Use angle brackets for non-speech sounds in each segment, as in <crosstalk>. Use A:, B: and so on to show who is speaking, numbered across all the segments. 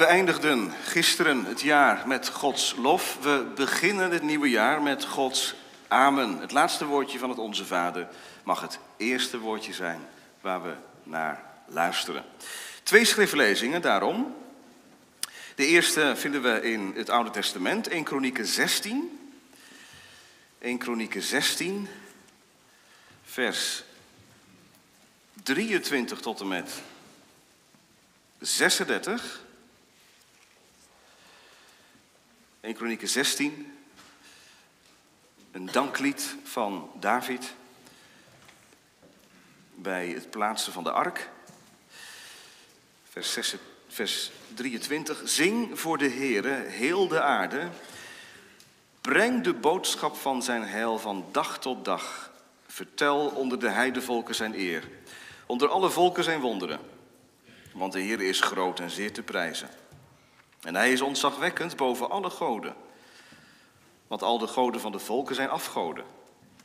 A: We eindigden gisteren het jaar met Gods lof. We beginnen het nieuwe jaar met Gods amen. Het laatste woordje van het Onze Vader mag het eerste woordje zijn waar we naar luisteren. Twee schriftlezingen daarom. De eerste vinden we in het Oude Testament, 1 Kronieken 16. 1 Kronieken 16, vers 23 tot en met 36. 1 Kronieken 16. Een danklied van David bij het plaatsen van de ark. Vers, 6, vers 23. Zing voor de Heere, heel de aarde. Breng de boodschap van zijn heil van dag tot dag. Vertel onder de heidevolken zijn eer. Onder alle volken zijn wonderen. Want de Heer is groot en zeer te prijzen. En hij is ontzagwekkend boven alle goden. Want al de goden van de volken zijn afgoden.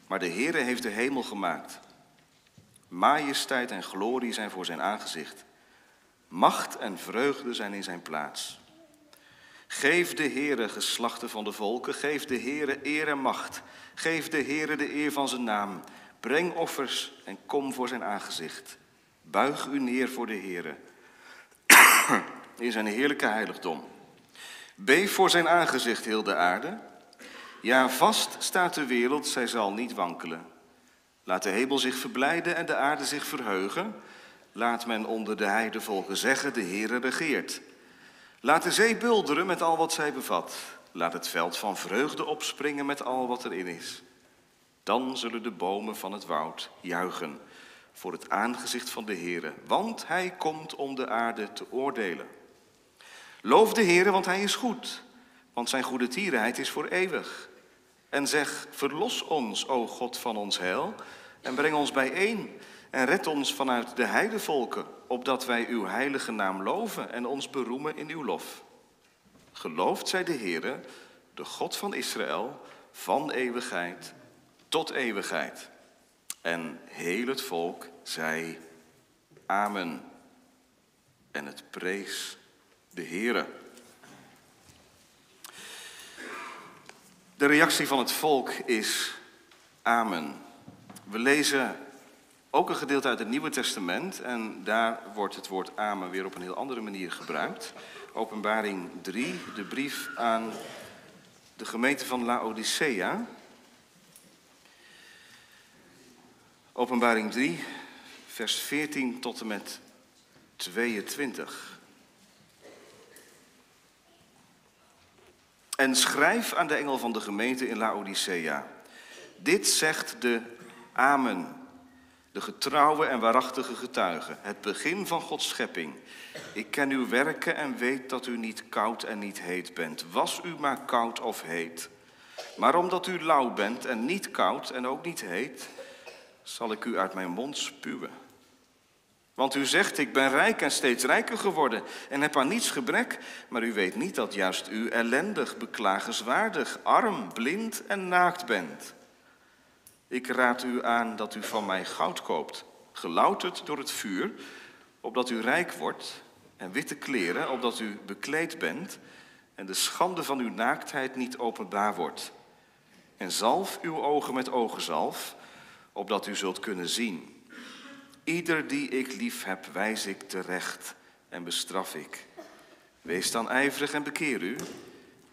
A: Maar de Heere heeft de hemel gemaakt. Majesteit en glorie zijn voor zijn aangezicht. Macht en vreugde zijn in zijn plaats. Geef de Heere geslachten van de volken, geef de Heere eer en macht. Geef de Heere de eer van zijn naam. Breng offers en kom voor zijn aangezicht. Buig u neer voor de Heere in zijn heerlijke heiligdom. Beef voor zijn aangezicht heel de aarde. Ja, vast staat de wereld, zij zal niet wankelen. Laat de hemel zich verblijden en de aarde zich verheugen. Laat men onder de heidevolken zeggen, de Heere regeert. Laat de zee bulderen met al wat zij bevat. Laat het veld van vreugde opspringen met al wat erin is. Dan zullen de bomen van het woud juichen voor het aangezicht van de Heere, want hij komt om de aarde te oordelen. Loof de Heere, want hij is goed, want zijn goede tierenheid is voor eeuwig. En zeg, verlos ons, o God van ons heil, en breng ons bijeen en red ons vanuit de heidevolken, opdat wij uw heilige naam loven en ons beroemen in uw lof. Geloofd zij de Heere, de God van Israël, van eeuwigheid tot eeuwigheid. En heel het volk zei Amen. En het prees de Heere. De reactie van het volk is Amen. We lezen ook een gedeelte uit het Nieuwe Testament en daar wordt het woord Amen weer op een heel andere manier gebruikt. Openbaring 3, de brief aan de gemeente van Laodicea. Openbaring 3, vers 14 tot en met 22. En schrijf aan de engel van de gemeente in Laodicea. Dit zegt de Amen, de getrouwe en waarachtige getuige, het begin van Gods schepping. Ik ken uw werken en weet dat u niet koud en niet heet bent. Was u maar koud of heet. Maar omdat u lauw bent en niet koud en ook niet heet, zal ik u uit mijn mond spuwen. Want u zegt, ik ben rijk en steeds rijker geworden en heb aan niets gebrek, maar u weet niet dat juist u ellendig, beklagenswaardig, arm, blind en naakt bent. Ik raad u aan dat u van mij goud koopt, gelouterd door het vuur, opdat u rijk wordt, en witte kleren, opdat u bekleed bent en de schande van uw naaktheid niet openbaar wordt. En zalf uw ogen met ogenzalf, opdat u zult kunnen zien. Ieder die ik lief heb, wijs ik terecht en bestraf ik. Wees dan ijverig en bekeer u.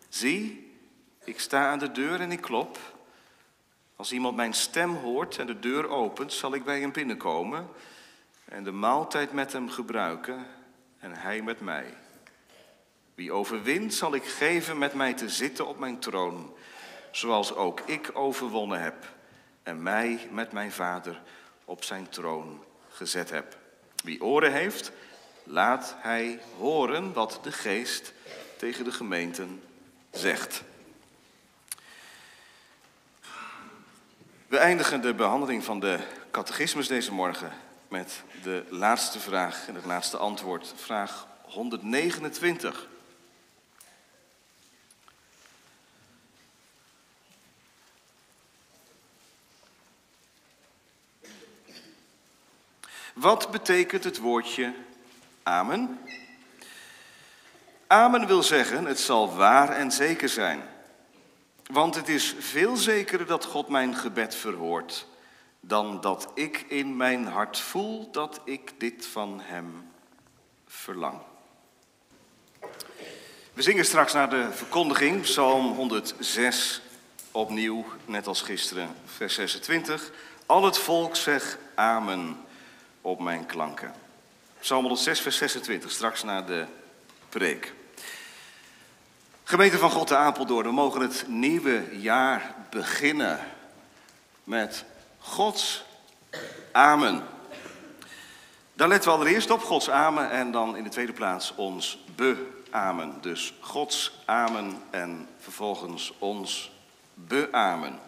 A: Zie, ik sta aan de deur en ik klop. Als iemand mijn stem hoort en de deur opent, zal ik bij hem binnenkomen en de maaltijd met hem gebruiken en hij met mij. Wie overwint, zal ik geven met mij te zitten op mijn troon, zoals ook ik overwonnen heb en mij met mijn vader op zijn troon gezet heb. Wie oren heeft, laat hij horen wat de geest tegen de gemeenten zegt. We eindigen de behandeling van de catechismus deze morgen met de laatste vraag en het laatste antwoord. Vraag 129. Wat betekent het woordje amen? Amen wil zeggen, het zal waar en zeker zijn. Want het is veel zekerder dat God mijn gebed verhoort, dan dat ik in mijn hart voel dat ik dit van Hem verlang. We zingen straks naar de verkondiging, Psalm 106, opnieuw, net als gisteren, vers 26. Al het volk zegt amen op mijn klanken. Psalm 106, vers 26, straks naar de preek. Gemeente van God de Apeldoorn, we mogen het nieuwe jaar beginnen met Gods Amen. Daar letten we allereerst op, Gods Amen, en dan in de tweede plaats ons Be-Amen. Dus Gods Amen en vervolgens ons Be-Amen.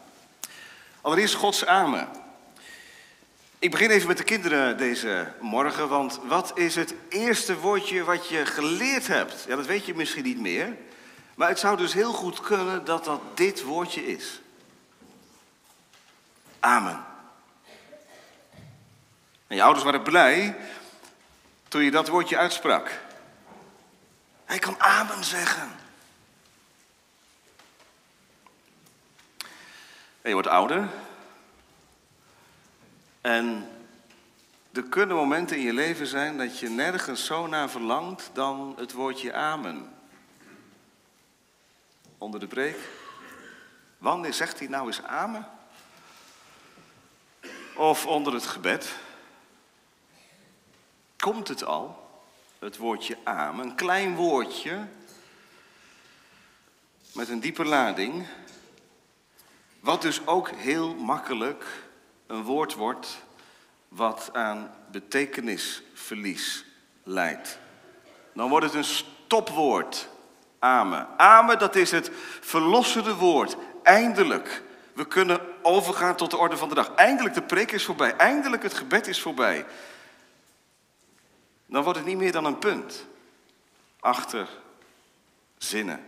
A: Allereerst Gods Amen. Ik begin even met de kinderen deze morgen, want wat is het eerste woordje wat je geleerd hebt? Ja, dat weet je misschien niet meer. Maar het zou dus heel goed kunnen dat dat dit woordje is. Amen. En je ouders waren blij toen je dat woordje uitsprak. Hij kan amen zeggen. En je wordt ouder. En er kunnen momenten in je leven zijn dat je nergens zo naar verlangt dan het woordje amen onder de preek. Wanneer zegt hij nou eens amen? Of onder het gebed. Komt het al, het woordje amen, een klein woordje met een diepe lading, wat dus ook heel makkelijk een woord wordt wat aan betekenisverlies leidt. Dan wordt het een stopwoord. Amen. Amen, dat is het verlossende woord. Eindelijk. We kunnen overgaan tot de orde van de dag. Eindelijk de preek is voorbij. Eindelijk het gebed is voorbij. Dan wordt het niet meer dan een punt. Achter zinnen.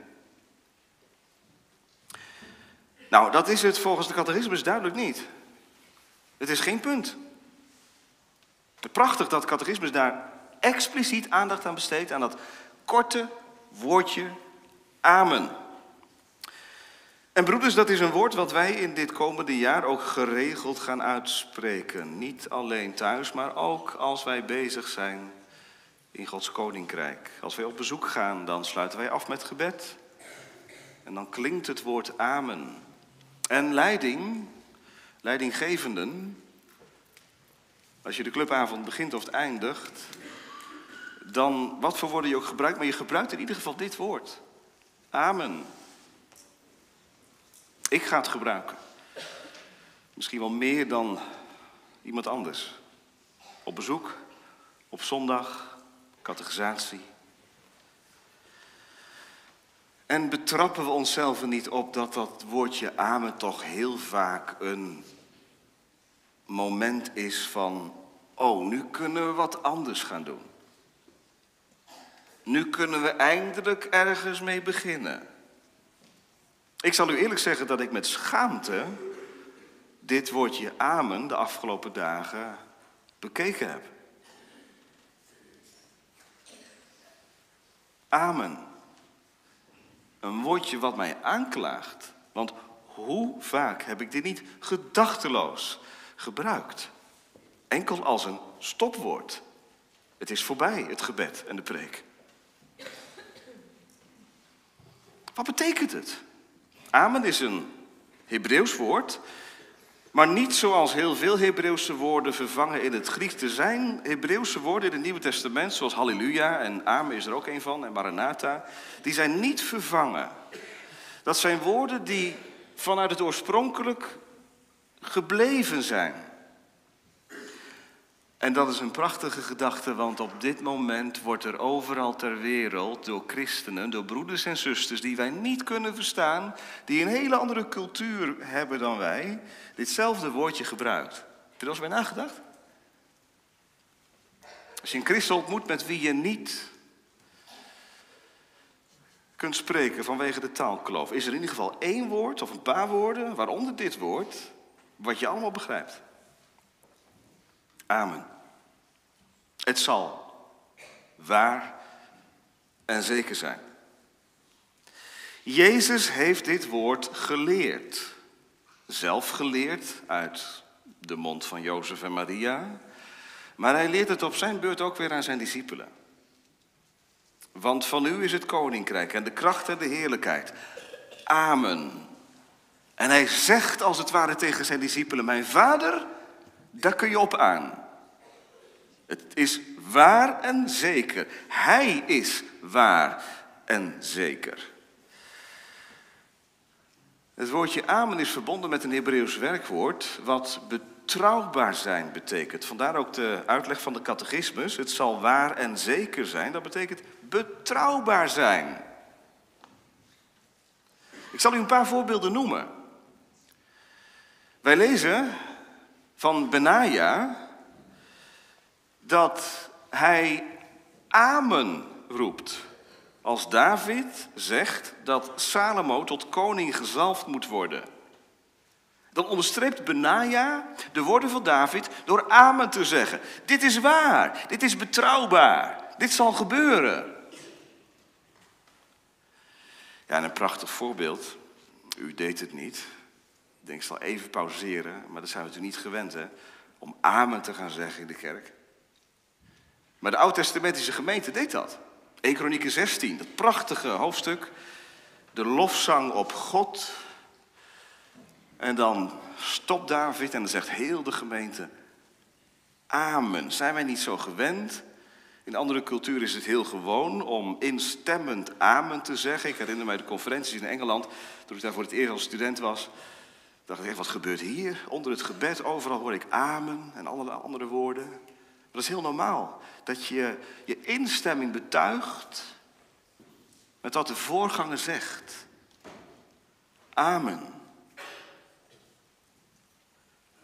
A: Nou, dat is het volgens de catechismus duidelijk niet. Het is geen punt. Prachtig dat de daar expliciet aandacht aan besteedt, aan dat korte woordje Amen. En broeders, dat is een woord wat wij in dit komende jaar ook geregeld gaan uitspreken. Niet alleen thuis, maar ook als wij bezig zijn in Gods koninkrijk. Als wij op bezoek gaan, dan sluiten wij af met gebed. En dan klinkt het woord Amen. En leiding, leidinggevenden, als je de clubavond begint of eindigt, dan wat voor woorden je ook gebruikt, maar je gebruikt in ieder geval dit woord. Amen. Ik ga het gebruiken. Misschien wel meer dan iemand anders. Op bezoek, op zondag, catechisatie. En betrappen we onszelf er niet op dat dat woordje amen toch heel vaak een moment is van, oh, nu kunnen we wat anders gaan doen. Nu kunnen we eindelijk ergens mee beginnen. Ik zal u eerlijk zeggen dat ik met schaamte dit woordje amen de afgelopen dagen bekeken heb. Amen. Een woordje wat mij aanklaagt. Want hoe vaak heb ik dit niet gedachteloos gebruikt? Enkel als een stopwoord. Het is voorbij, het gebed en de preek. Wat betekent het? Amen is een Hebreeuws woord, maar niet zoals heel veel Hebreeuwse woorden vervangen in het Grieks. Er zijn Hebreeuwse woorden in het Nieuwe Testament, zoals halleluja en amen is er ook een van, en maranatha. Die zijn niet vervangen. Dat zijn woorden die vanuit het oorspronkelijk gebleven zijn. En dat is een prachtige gedachte, want op dit moment wordt er overal ter wereld door christenen, door broeders en zusters die wij niet kunnen verstaan, die een hele andere cultuur hebben dan wij, ditzelfde woordje gebruikt. Heb je er eens bij nagedacht? Als je een christen ontmoet met wie je niet kunt spreken vanwege de taalkloof, is er in ieder geval één woord of een paar woorden, waaronder dit woord, wat je allemaal begrijpt. Amen. Het zal waar en zeker zijn. Jezus heeft dit woord geleerd. Zelf geleerd uit de mond van Jozef en Maria. Maar hij leert het op zijn beurt ook weer aan zijn discipelen. Want van u is het koninkrijk en de kracht en de heerlijkheid. Amen. En hij zegt als het ware tegen zijn discipelen: Mijn vader, daar kun je op aan. Het is waar en zeker. Hij is waar en zeker. Het woordje amen is verbonden met een Hebreeuws werkwoord wat betrouwbaar zijn betekent. Vandaar ook de uitleg van de catechismus. Het zal waar en zeker zijn. Dat betekent betrouwbaar zijn. Ik zal u een paar voorbeelden noemen. Wij lezen van Benaja dat hij amen roept. Als David zegt dat Salomo tot koning gezalfd moet worden. Dan onderstreept Benaja de woorden van David door amen te zeggen. Dit is waar, dit is betrouwbaar, dit zal gebeuren. Ja, en een prachtig voorbeeld. U deed het niet. Ik denk, ik zal even pauzeren, maar dat zijn we natuurlijk niet gewend, hè? Om amen te gaan zeggen in de kerk. Maar de Oud-testamentische gemeente deed dat. 1 Kronieken 16, dat prachtige hoofdstuk. De lofzang op God. En dan stopt David en dan zegt heel de gemeente: Amen. Zijn wij niet zo gewend? In andere culturen is het heel gewoon om instemmend amen te zeggen. Ik herinner mij de conferenties in Engeland, toen ik daar voor het eerst als student was. Dacht ik, wat gebeurt hier? Onder het gebed, overal hoor ik amen en allerlei andere woorden. Dat is heel normaal. Dat je je instemming betuigt met wat de voorganger zegt. Amen.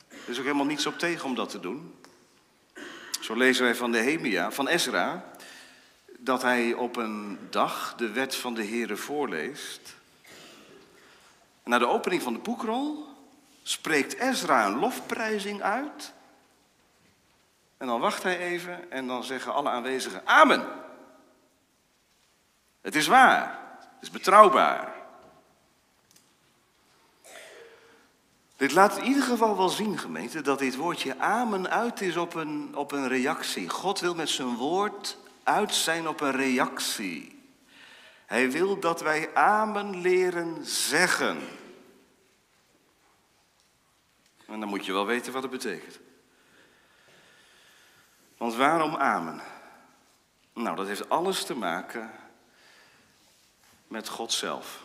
A: Er is ook helemaal niets op tegen om dat te doen. Zo lezen wij van Nehemia, van Ezra, dat hij op een dag de wet van de Here voorleest. na de opening van de boekrol spreekt Ezra een lofprijzing uit en dan wacht hij even en dan zeggen alle aanwezigen Amen. Het is waar. Het is betrouwbaar. Dit laat in ieder geval wel zien, gemeente, dat dit woordje amen uit is op een, op een reactie. God wil met zijn woord uit zijn op een reactie. Hij wil dat wij amen leren zeggen. En dan moet je wel weten wat het betekent. Want waarom amen? Nou, dat heeft alles te maken met God zelf.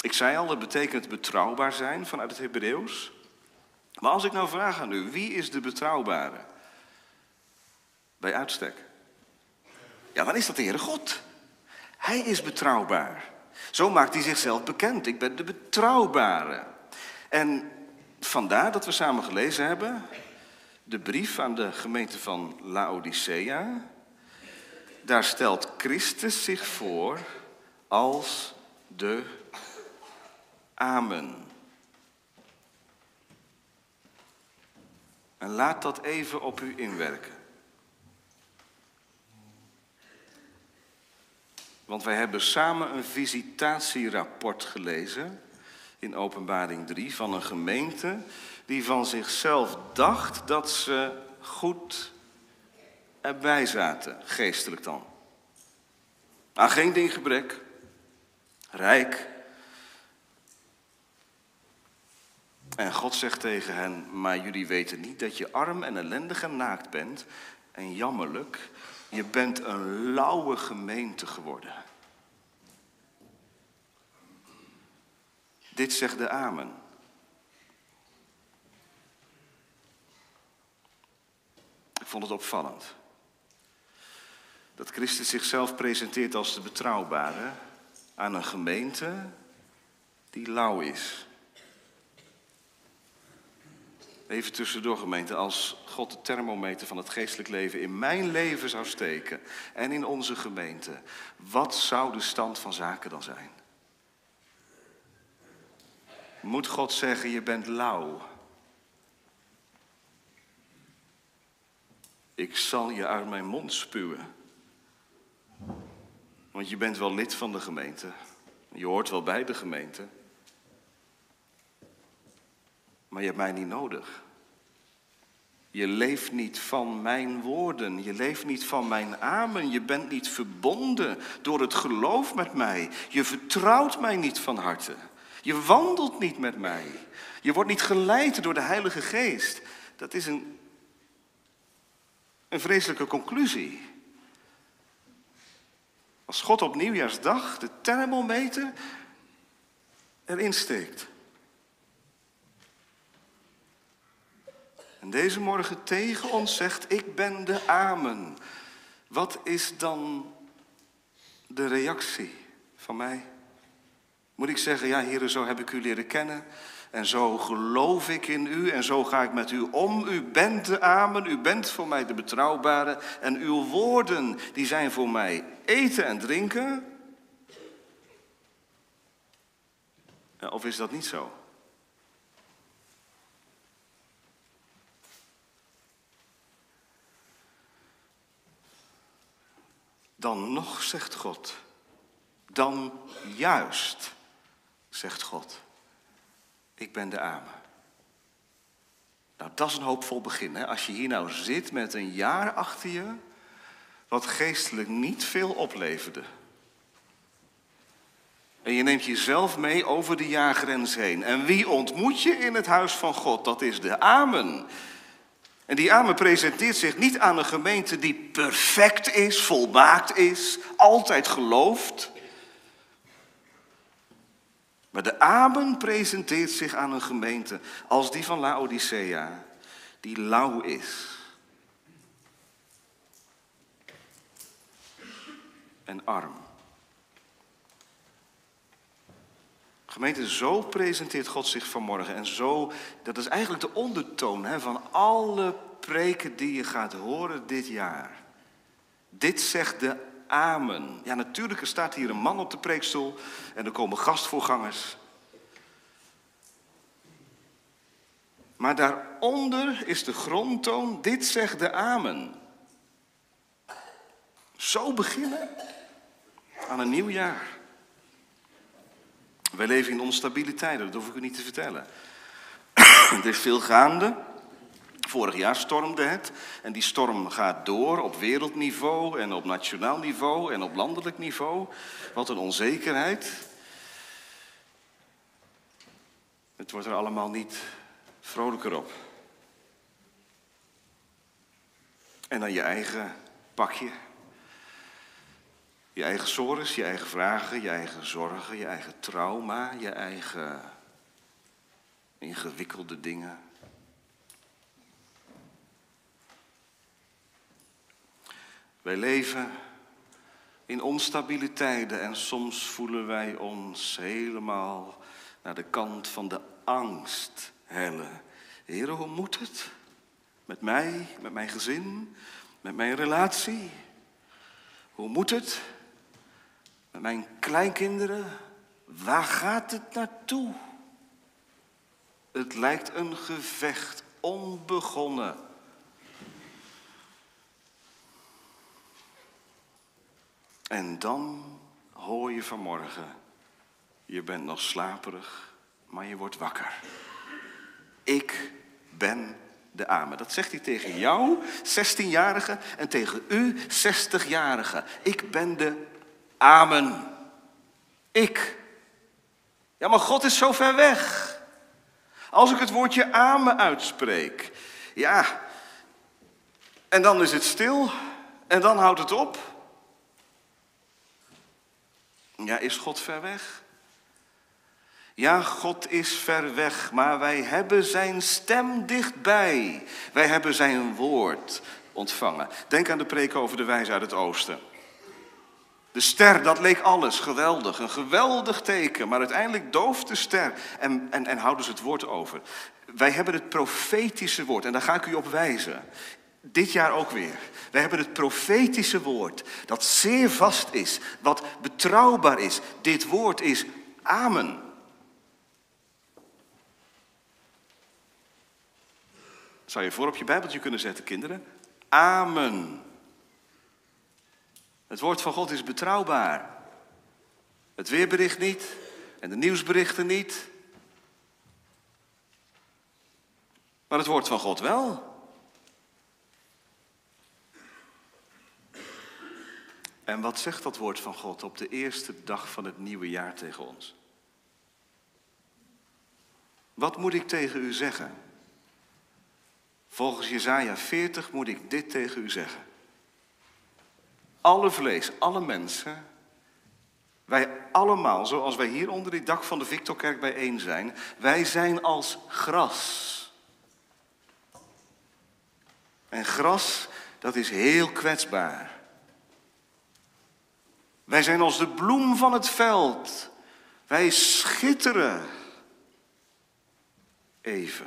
A: Ik zei al, dat betekent betrouwbaar zijn vanuit het Hebreeuws. Maar als ik nou vraag aan u, wie is de betrouwbare? Bij uitstek. Ja, dan is dat de Heere God. Hij is betrouwbaar. Zo maakt hij zichzelf bekend. Ik ben de betrouwbare. En vandaar dat we samen gelezen hebben de brief aan de gemeente van Laodicea. Daar stelt Christus zich voor als de Amen. En laat dat even op u inwerken. Want wij hebben samen een visitatierapport gelezen in Openbaring 3 van een gemeente die van zichzelf dacht dat ze goed erbij zaten, geestelijk dan. Aan geen ding gebrek, rijk. En God zegt tegen hen, maar jullie weten niet dat je arm en ellendig en naakt bent. En jammerlijk, je bent een lauwe gemeente geworden. Dit zegt de Amen. Ik vond het opvallend. Dat Christus zichzelf presenteert als de betrouwbare aan een gemeente die lauw is. Even tussendoor gemeente, als God de thermometer van het geestelijk leven in mijn leven zou steken en in onze gemeente, wat zou de stand van zaken dan zijn? Moet God zeggen, je bent lauw? Ik zal je uit mijn mond spuwen. Want je bent wel lid van de gemeente, Je hoort wel bij de gemeente. Maar je hebt mij niet nodig. Je leeft niet van mijn woorden. Je leeft niet van mijn amen. Je bent niet verbonden door het geloof met mij. Je vertrouwt mij niet van harte. Je wandelt niet met mij. Je wordt niet geleid door de Heilige Geest. Dat is een, een vreselijke conclusie. Als God op nieuwjaarsdag de thermometer erin steekt. En deze morgen tegen ons zegt, ik ben de Amen. Wat is dan de reactie van mij? Moet ik zeggen, ja heren, zo heb ik u leren kennen. En zo geloof ik in u en zo ga ik met u om. U bent de Amen, u bent voor mij de betrouwbare. En uw woorden, die zijn voor mij eten en drinken. Of is dat niet zo? Dan nog, zegt God. Dan juist, zegt God. Ik ben de Amen. Nou, dat is een hoopvol begin. Hè? Als je hier nou zit met een jaar achter je, wat geestelijk niet veel opleverde. En je neemt jezelf mee over de jaargrens heen. En wie ontmoet je in het huis van God? Dat is de Amen. En die Amen presenteert zich niet aan een gemeente die perfect is, volmaakt is, altijd gelooft. Maar de Amen presenteert zich aan een gemeente als die van Laodicea, die lauw is. En arm. Gemeente, zo presenteert God zich vanmorgen. En zo, dat is eigenlijk de ondertoon hè, van alle preken die je gaat horen dit jaar. Dit zegt de Amen. Ja, natuurlijk, er staat hier een man op de preekstoel en er komen gastvoorgangers. Maar daaronder is de grondtoon, dit zegt de Amen. Zo beginnen aan een nieuw jaar. Wij leven in onstabiele tijden, dat hoef ik u niet te vertellen. <clears throat> er is veel gaande. Vorig jaar stormde het en die storm gaat door op wereldniveau en op nationaal niveau en op landelijk niveau. Wat een onzekerheid. Het wordt er allemaal niet vrolijker op. En dan je eigen pakje. Je eigen sores, je eigen vragen, je eigen zorgen, je eigen trauma, je eigen ingewikkelde dingen. Wij leven in onstabiele tijden en soms voelen wij ons helemaal naar de kant van de angst hellen. Heer, hoe moet het? Met mij, met mijn gezin, met mijn relatie? Hoe moet het? Met mijn kleinkinderen? Waar gaat het naartoe? Het lijkt een gevecht, onbegonnen. En dan hoor je vanmorgen, je bent nog slaperig, maar je wordt wakker. Ik ben de Amen. Dat zegt hij tegen jou, 16-jarige, en tegen u, 60-jarige. Ik ben de Amen. Ik. Ja, maar God is zo ver weg. Als ik het woordje Amen uitspreek, ja, en dan is het stil, en dan houdt het op. Ja, is God ver weg? Ja, God is ver weg, maar wij hebben zijn stem dichtbij. Wij hebben zijn woord ontvangen. Denk aan de preek over de wijze uit het oosten. De ster, dat leek alles geweldig, een geweldig teken, maar uiteindelijk dooft de ster en, en, en houden ze het woord over. Wij hebben het profetische woord en daar ga ik u op wijzen. Dit jaar ook weer. Wij hebben het profetische woord, dat zeer vast is, wat betrouwbaar is. Dit woord is Amen. Zou je voor op je Bijbeltje kunnen zetten, kinderen? Amen. Het woord van God is betrouwbaar. Het weerbericht niet en de nieuwsberichten niet. Maar het woord van God wel. En wat zegt dat woord van God op de eerste dag van het nieuwe jaar tegen ons? Wat moet ik tegen u zeggen? Volgens Jesaja 40 moet ik dit tegen u zeggen. Alle vlees, alle mensen, wij allemaal, zoals wij hier onder dit dak van de Victorkerk bijeen zijn, wij zijn als gras. En gras, dat is heel kwetsbaar. Wij zijn als de bloem van het veld. Wij schitteren. Even.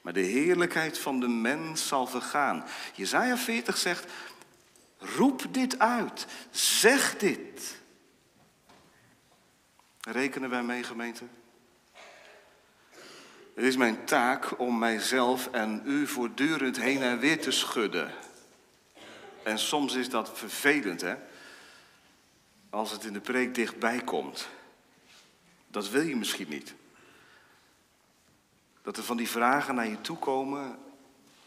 A: Maar de heerlijkheid van de mens zal vergaan. Jezaja 40 zegt, roep dit uit. Zeg dit. Rekenen wij mee, gemeente? Het is mijn taak om mijzelf en u voortdurend heen en weer te schudden. En soms is dat vervelend, hè? Als het in de preek dichtbij komt. Dat wil je misschien niet. Dat er van die vragen naar je toe komen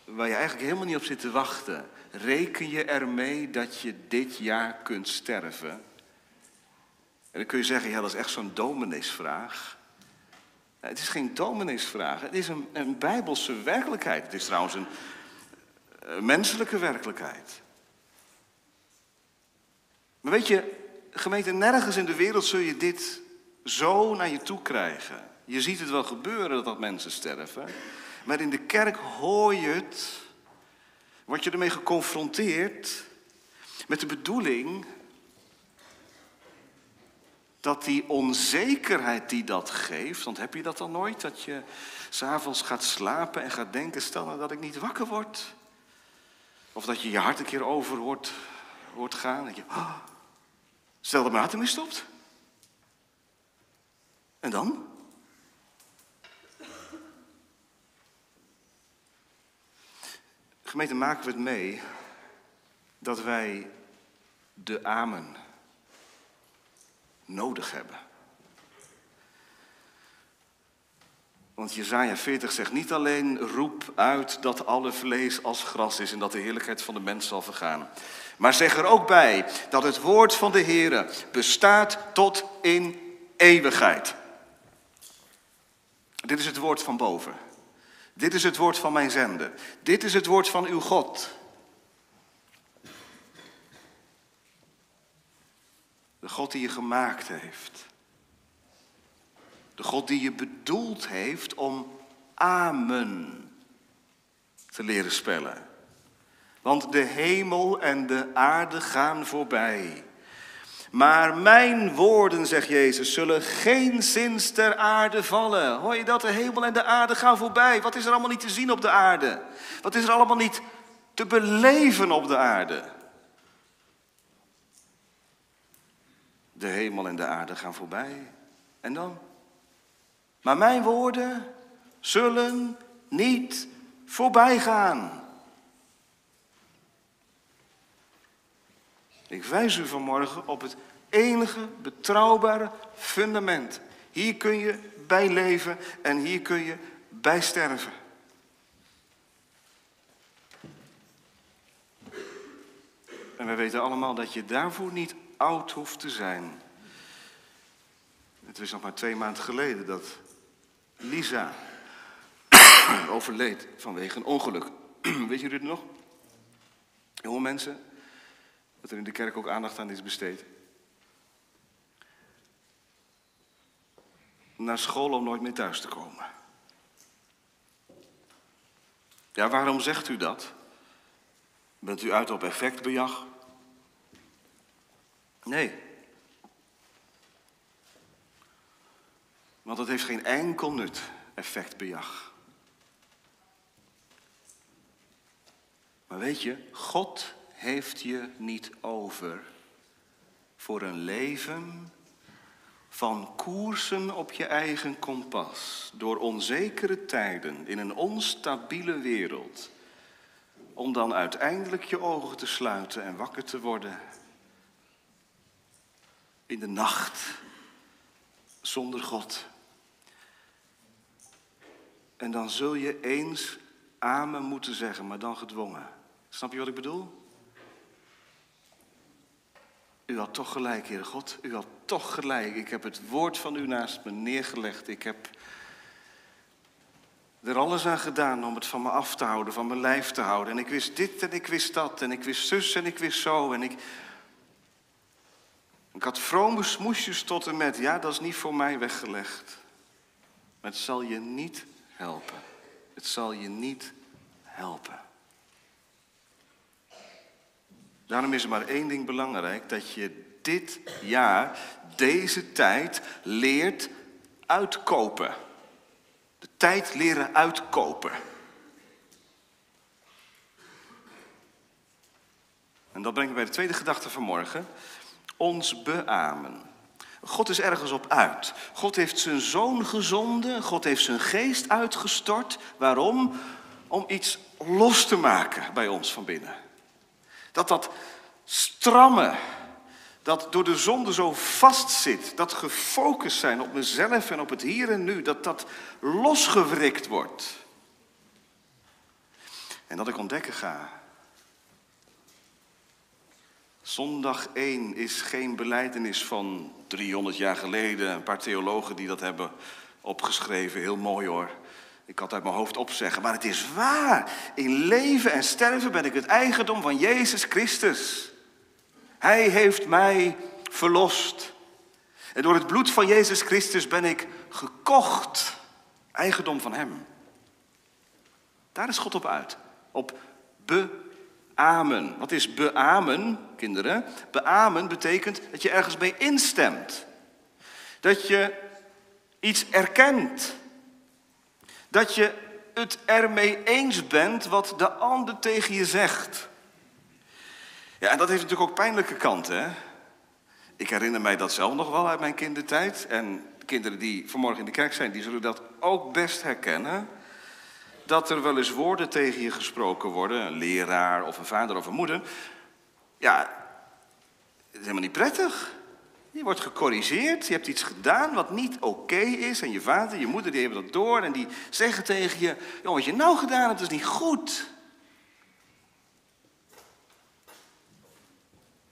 A: waar je eigenlijk helemaal niet op zit te wachten. Reken je ermee dat je dit jaar kunt sterven? En dan kun je zeggen, ja, dat is echt zo'n domineesvraag. Het is geen domineesvraag, het is een, een bijbelse werkelijkheid. Het is trouwens een, een menselijke werkelijkheid. Maar weet je, gemeente, nergens in de wereld zul je dit zo naar je toe krijgen. Je ziet het wel gebeuren dat mensen sterven. Maar in de kerk hoor je het, word je ermee geconfronteerd met de bedoeling dat die onzekerheid die dat geeft, want heb je dat dan nooit? Dat je s'avonds gaat slapen en gaat denken, stel nou dat ik niet wakker word. Of dat je je hart een keer over hoort, hoort gaan. Dat je, oh, stel dat mijn hart ermee stopt. En dan? Gemeente, maken we het mee dat wij de amen nodig hebben. Want Jezaja 40 zegt niet alleen roep uit dat alle vlees als gras is en dat de heerlijkheid van de mens zal vergaan. Maar zeg er ook bij dat het woord van de Heere bestaat tot in eeuwigheid. Dit is het woord van boven. Dit is het woord van mijn zenden. Dit is het woord van uw God. De God die je gemaakt heeft. De God die je bedoeld heeft om amen te leren spellen. Want de hemel en de aarde gaan voorbij. Maar mijn woorden, zegt Jezus, zullen geen zins ter aarde vallen. Hoor je dat? De hemel en de aarde gaan voorbij. Wat is er allemaal niet te zien op de aarde? Wat is er allemaal niet te beleven op de aarde? De hemel en de aarde gaan voorbij. En dan? Maar mijn woorden zullen niet voorbij gaan. Ik wijs u vanmorgen op het enige betrouwbare fundament. Hier kun je bij leven en hier kun je bij sterven. En we weten allemaal dat je daarvoor niet oud hoeft te zijn. Het is nog maar twee maanden geleden dat Lisa <coughs> overleed vanwege een ongeluk. <clears throat> Weet jullie het nog? Jonge mensen, dat er in de kerk ook aandacht aan is besteed. Naar school om nooit meer thuis te komen. Ja, waarom zegt u dat? Bent u uit op effectbejag? Nee. Want het heeft geen enkel nut, effectbejag. Maar weet je, God heeft je niet over voor een leven van koersen op je eigen kompas, door onzekere tijden in een onstabiele wereld, om dan uiteindelijk je ogen te sluiten en wakker te worden in de nacht, zonder God. En dan zul je eens amen moeten zeggen, maar dan gedwongen. Snap je wat ik bedoel? U had toch gelijk, Heere God. U had toch gelijk. Ik heb het woord van u naast me neergelegd. Ik heb er alles aan gedaan om het van me af te houden, van mijn lijf te houden. En ik wist dit en ik wist dat en ik wist zus en ik wist zo. En ik, ik had vrome smoesjes tot en met, ja, dat is niet voor mij weggelegd. Maar het zal je niet helpen. Het zal je niet helpen. Daarom is er maar één ding belangrijk: dat je dit jaar, deze tijd leert uitkopen. De tijd leren uitkopen. En dat brengt me bij de tweede gedachte van morgen. Ons beamen. God is ergens op uit. God heeft zijn zoon gezonden. God heeft zijn geest uitgestort. Waarom? Om iets los te maken bij ons van binnen. Dat dat stramme, dat door de zonde zo vastzit, dat gefocust zijn op mezelf en op het hier en nu, dat dat losgewrikt wordt. En dat ik ontdekken ga. Zondag 1 is geen beleidenis van 300 jaar geleden. Een paar theologen die dat hebben opgeschreven. Heel mooi hoor. Ik kan het uit mijn hoofd opzeggen, maar het is waar. In leven en sterven ben ik het eigendom van Jezus Christus. Hij heeft mij verlost. En door het bloed van Jezus Christus ben ik gekocht. Eigendom van Hem. Daar is God op uit. Op beamen. Wat is beamen, kinderen? Beamen betekent dat je ergens mee instemt. Dat je iets erkent. Dat je het ermee eens bent wat de ander tegen je zegt. Ja, en dat heeft natuurlijk ook pijnlijke kanten. Hè? Ik herinner mij dat zelf nog wel uit mijn kindertijd. En kinderen die vanmorgen in de kerk zijn, die zullen dat ook best herkennen. Dat er wel eens woorden tegen je gesproken worden, een leraar of een vader of een moeder. Ja, het is helemaal niet prettig. Je wordt gecorrigeerd, je hebt iets gedaan wat niet oké is. En je vader, je moeder, die hebben dat door. En die zeggen tegen je, jongen, wat je nou gedaan hebt, is niet goed.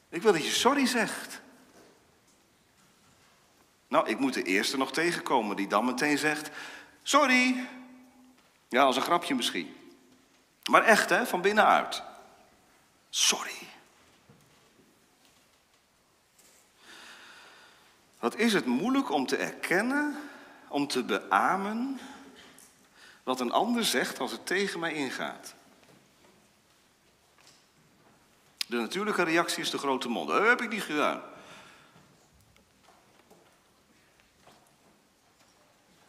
A: Ik wil dat je sorry zegt. Nou, ik moet de eerste nog tegenkomen die dan meteen zegt: Sorry. Ja, als een grapje misschien. Maar echt, hè, van binnenuit. Sorry. Wat is het moeilijk om te erkennen, om te beamen wat een ander zegt als het tegen mij ingaat? De natuurlijke reactie is de grote mond. Dat heb ik niet gedaan.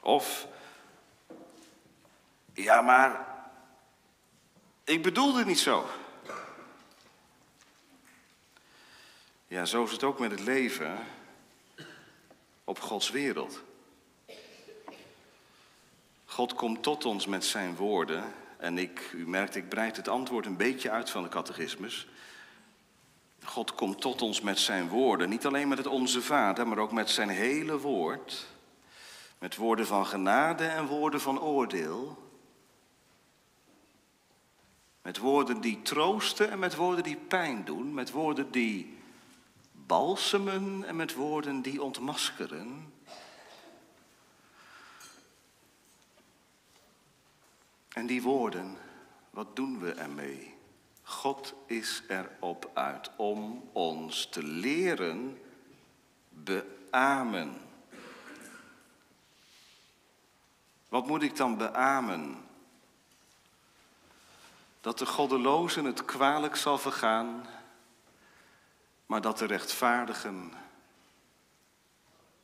A: Of, ja, maar ik bedoelde niet zo. Ja, zo is het ook met het leven op Gods wereld. God komt tot ons met zijn woorden. En ik, u merkt, ik breid het antwoord een beetje uit van de catechismus. God komt tot ons met zijn woorden. Niet alleen met het Onze Vader, maar ook met zijn hele woord. Met woorden van genade en woorden van oordeel. Met woorden die troosten en met woorden die pijn doen. Met woorden die balsemen en met woorden die ontmaskeren. En die woorden, wat doen we ermee? God is erop uit om ons te leren beamen. Wat moet ik dan beamen? Dat de goddelozen het kwalijk zal vergaan, maar dat de rechtvaardigen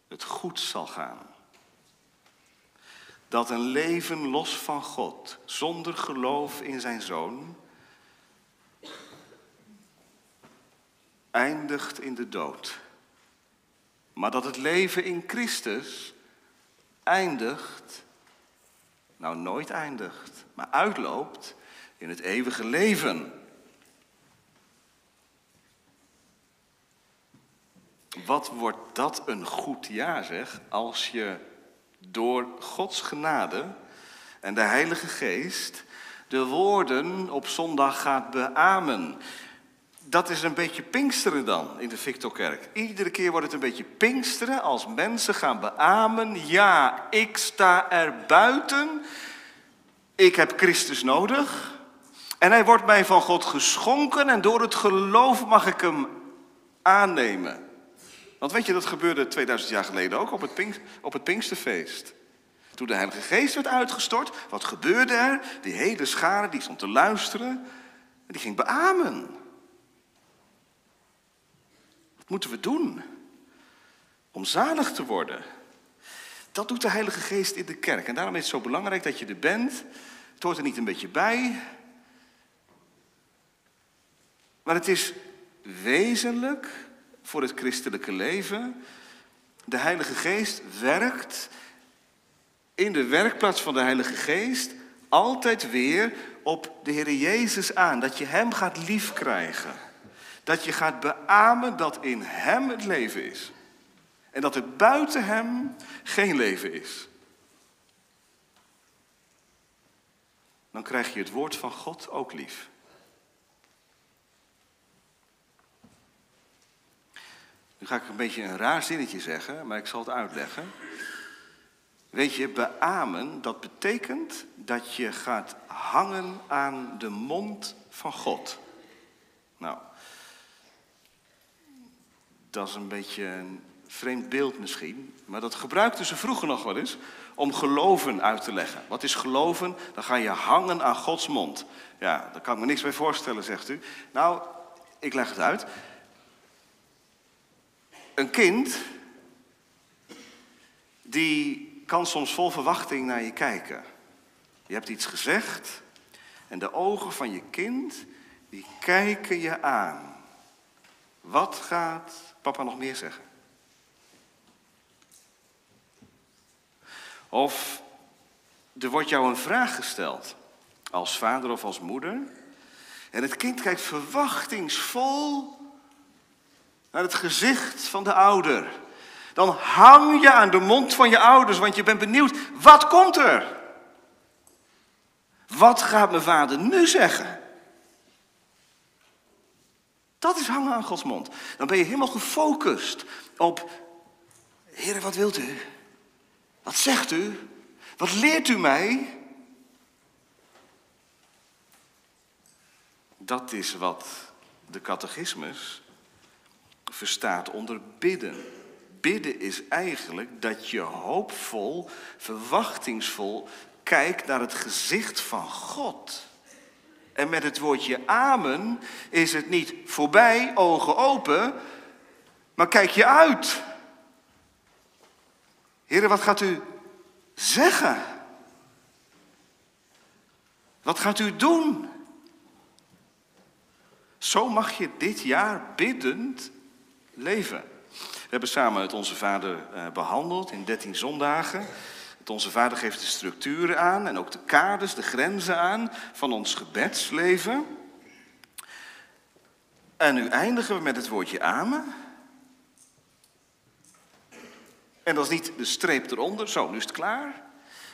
A: het goed zal gaan. Dat een leven los van God, zonder geloof in zijn zoon, eindigt in de dood. Maar dat het leven in Christus eindigt, nou nooit eindigt, maar uitloopt in het eeuwige leven. Wat wordt dat een goed jaar, zeg, als je door Gods genade en de Heilige Geest de woorden op zondag gaat beamen. Dat is een beetje pinksteren dan in de Victorkerk. Iedere keer wordt het een beetje pinksteren als mensen gaan beamen. Ja, ik sta er buiten. Ik heb Christus nodig. En hij wordt mij van God geschonken en door het geloof mag ik hem aannemen. Want weet je, dat gebeurde 2000 jaar geleden ook op het, Pink, op het Pinksterfeest. Toen de Heilige Geest werd uitgestort, wat gebeurde er? Die hele schare die stond te luisteren en die ging beamen. Wat moeten we doen om zalig te worden? Dat doet de Heilige Geest in de kerk. En daarom is het zo belangrijk dat je er bent. Het hoort er niet een beetje bij. Maar het is wezenlijk voor het christelijke leven. De Heilige Geest werkt in de werkplaats van de Heilige Geest altijd weer op de Heer Jezus aan. Dat je Hem gaat liefkrijgen. Dat je gaat beamen dat in Hem het leven is. En dat er buiten Hem geen leven is. Dan krijg je het woord van God ook lief. Nu ga ik een beetje een raar zinnetje zeggen, maar ik zal het uitleggen. Weet je, beamen, dat betekent dat je gaat hangen aan de mond van God. Nou, dat is een beetje een vreemd beeld misschien, maar dat gebruikten ze vroeger nog wel eens om geloven uit te leggen. Wat is geloven? Dan ga je hangen aan Gods mond. Ja, daar kan ik me niks bij voorstellen, zegt u. Nou, ik leg het uit. Een kind die kan soms vol verwachting naar je kijken. Je hebt iets gezegd en de ogen van je kind, die kijken je aan. Wat gaat papa nog meer zeggen? Of er wordt jou een vraag gesteld, als vader of als moeder. En het kind kijkt verwachtingsvol naar het gezicht van de ouder. Dan hang je aan de mond van je ouders, want je bent benieuwd, wat komt er? Wat gaat mijn vader nu zeggen? Dat is hangen aan Gods mond. Dan ben je helemaal gefocust op, Heer, wat wilt u? Wat zegt u? Wat leert u mij? Dat is wat de catechismus verstaat onder bidden. Bidden is eigenlijk dat je hoopvol, verwachtingsvol kijkt naar het gezicht van God. En met het woordje amen is het niet voorbij, ogen open, maar kijk je uit. Heren, wat gaat u zeggen? Wat gaat u doen? Zo mag je dit jaar biddend leven. We hebben samen het Onze Vader eh, behandeld in 13 zondagen. Het Onze Vader geeft de structuren aan en ook de kaders, de grenzen aan van ons gebedsleven. En nu eindigen we met het woordje amen. En dat is niet de streep eronder, zo, nu is het klaar.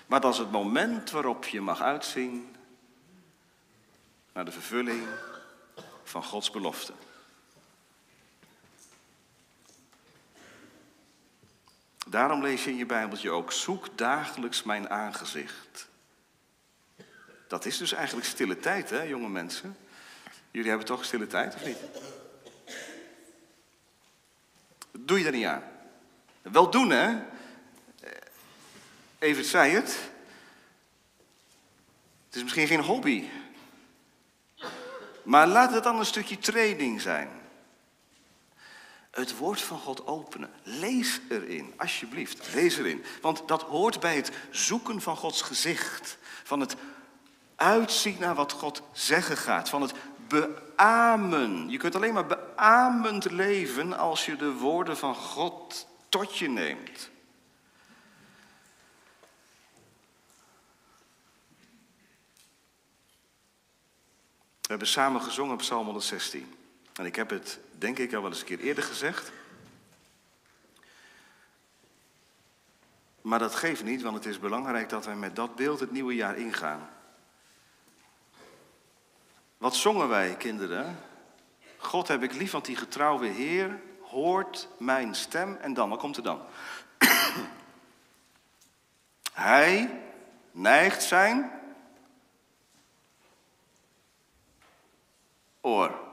A: Maar dat is het moment waarop je mag uitzien naar de vervulling van Gods belofte. Daarom lees je in je Bijbeltje ook, zoek dagelijks mijn aangezicht. Dat is dus eigenlijk stille tijd, hè, jonge mensen? Jullie hebben toch stille tijd, of niet? Doe je daar niet aan? Wel doen, hè? Even zei het. Het is misschien geen hobby. Maar laat het dan een stukje training zijn het woord van God openen. Lees erin, alsjeblieft, lees erin. Want dat hoort bij het zoeken van Gods gezicht. Van het uitzien naar wat God zeggen gaat. Van het beamen. Je kunt alleen maar beamend leven als je de woorden van God tot je neemt. We hebben samen gezongen op Psalm 116. En ik heb het denk ik al wel eens een keer eerder gezegd. Maar dat geeft niet, want het is belangrijk dat wij met dat beeld het nieuwe jaar ingaan. Wat zongen wij, kinderen? God heb ik lief, want die getrouwe Heer hoort mijn stem. En dan, wat komt er dan? <clears throat> Hij neigt zijn oor.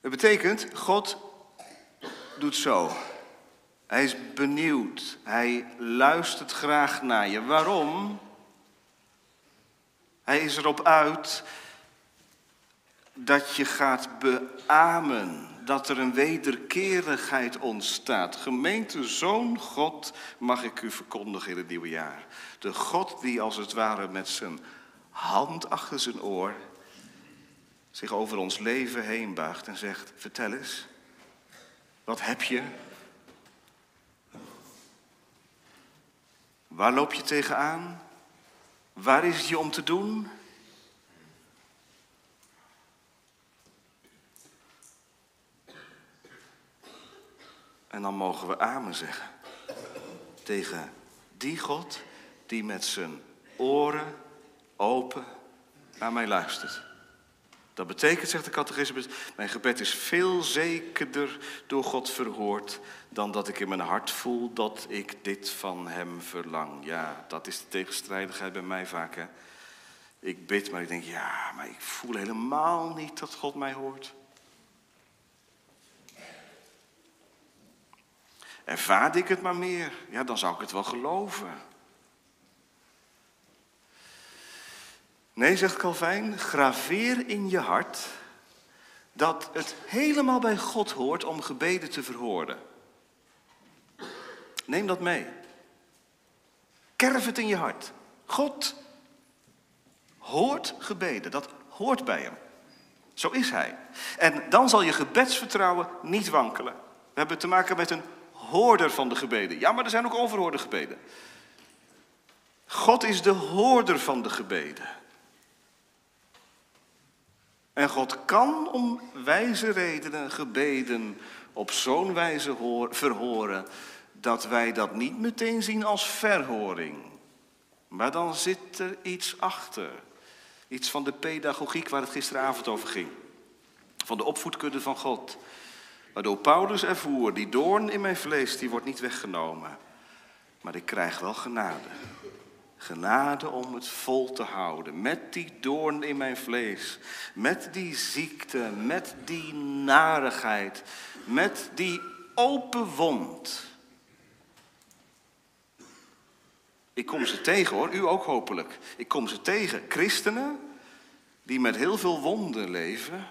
A: Het betekent, God doet zo. Hij is benieuwd. Hij luistert graag naar je. Waarom? Hij is erop uit dat je gaat beamen. Dat er een wederkerigheid ontstaat. Gemeente, zoon God mag ik u verkondigen in het nieuwe jaar. De God die als het ware met zijn hand achter zijn oor zich over ons leven heen buigt en zegt: Vertel eens, wat heb je? Waar loop je tegenaan? Waar is het je om te doen? En dan mogen we amen zeggen tegen die God die met zijn oren open naar mij luistert. Dat betekent, zegt de catechismus, mijn gebed is veel zekerder door God verhoord dan dat ik in mijn hart voel dat ik dit van Hem verlang. Ja, dat is de tegenstrijdigheid bij mij vaak. Hè? Ik bid, maar ik denk, ja, maar ik voel helemaal niet dat God mij hoort. Ervaar ik het maar meer, ja, dan zou ik het wel geloven. Nee, zegt Calvijn, graveer in je hart dat het helemaal bij God hoort om gebeden te verhoren. Neem dat mee. Kerf het in je hart. God hoort gebeden, dat hoort bij hem. Zo is hij. En dan zal je gebedsvertrouwen niet wankelen. We hebben te maken met een hoorder van de gebeden. Ja, maar er zijn ook overhoorde gebeden. God is de hoorder van de gebeden. En God kan om wijze redenen gebeden op zo'n wijze verhoren dat wij dat niet meteen zien als verhoring. Maar dan zit er iets achter. Iets van de pedagogiek waar het gisteravond over ging. Van de opvoedkunde van God. Waardoor Paulus ervoer, die doorn in mijn vlees, die wordt niet weggenomen. Maar ik krijg wel genade. Genade om het vol te houden. Met die doorn in mijn vlees. Met die ziekte. Met die narigheid. Met die open wond. Ik kom ze tegen hoor, u ook hopelijk. Ik kom ze tegen. Christenen die met heel veel wonden leven.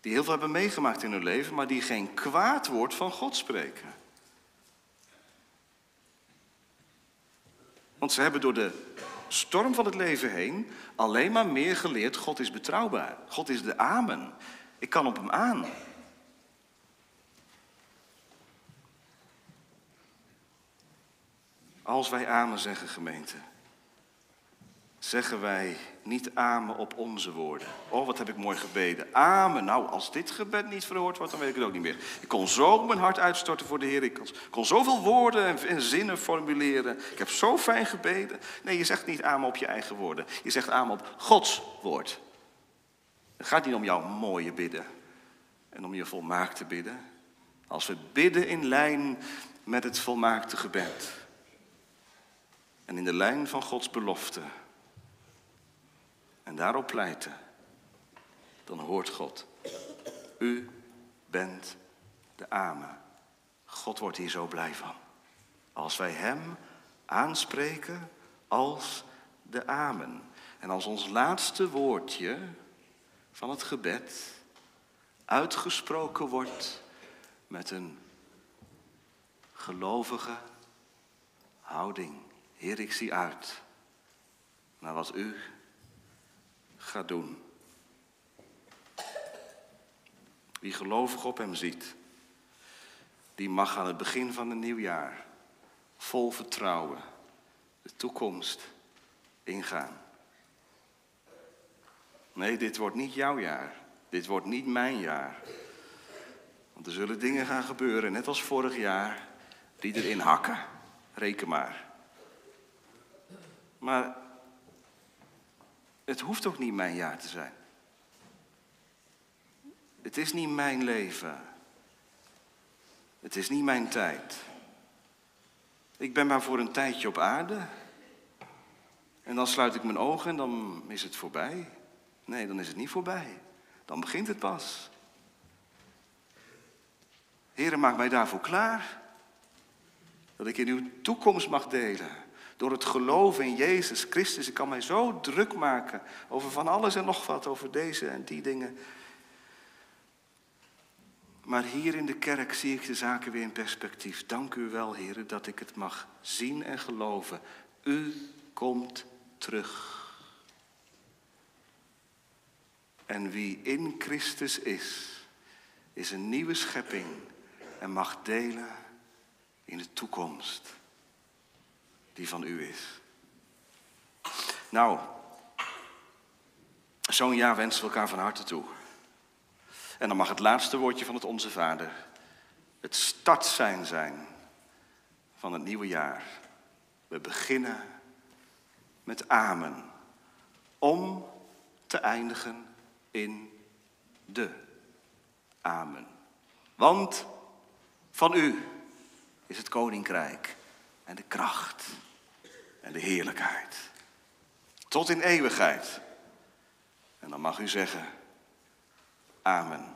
A: Die heel veel hebben meegemaakt in hun leven, maar die geen kwaad woord van God spreken. Want ze hebben door de storm van het leven heen alleen maar meer geleerd: God is betrouwbaar. God is de Amen. Ik kan op hem aan. Als wij Amen zeggen, gemeente, zeggen wij niet amen op onze woorden. Oh, wat heb ik mooi gebeden. Amen. Nou, als dit gebed niet verhoord wordt, dan weet ik het ook niet meer. Ik kon zo mijn hart uitstorten voor de Heer. Ik kon, zoveel woorden en, zinnen formuleren. Ik heb zo fijn gebeden. Nee, je zegt niet amen op je eigen woorden. Je zegt amen op Gods woord. Het gaat niet om jouw mooie bidden en om je volmaakte bidden. Als we bidden in lijn met het volmaakte gebed en in de lijn van Gods belofte daarop pleiten, dan hoort God. U bent de Amen. God wordt hier zo blij van. Als wij Hem aanspreken als de Amen. En als ons laatste woordje van het gebed uitgesproken wordt met een gelovige houding. Heer, ik zie uit naar wat u gaat doen. Wie gelovig op hem ziet, die mag aan het begin van een nieuw jaar vol vertrouwen de toekomst ingaan. Nee, dit wordt niet jouw jaar. Dit wordt niet mijn jaar. Want er zullen dingen gaan gebeuren, net als vorig jaar, die erin hakken. reken maar. Maar het hoeft ook niet mijn jaar te zijn. Het is niet mijn leven. Het is niet mijn tijd. Ik ben maar voor een tijdje op aarde. En dan sluit ik mijn ogen en dan is het voorbij. Nee, dan is het niet voorbij. Dan begint het pas. Heren, maak mij daarvoor klaar. Dat ik in uw toekomst mag delen. Door het geloven in Jezus Christus. Ik kan mij zo druk maken over van alles en nog wat. Over deze en die dingen. Maar hier in de kerk zie ik de zaken weer in perspectief. Dank u wel, heren, dat ik het mag zien en geloven. U komt terug. En wie in Christus is, is een nieuwe schepping en mag delen in de toekomst die van u is. Nou, zo'n jaar wensen we elkaar van harte toe. En dan mag het laatste woordje van het Onze Vader het startsein zijn van het nieuwe jaar. We beginnen met Amen. Om te eindigen in de Amen. Want van u is het koninkrijk en de kracht en de heerlijkheid. Tot in eeuwigheid. En dan mag u zeggen, Amen.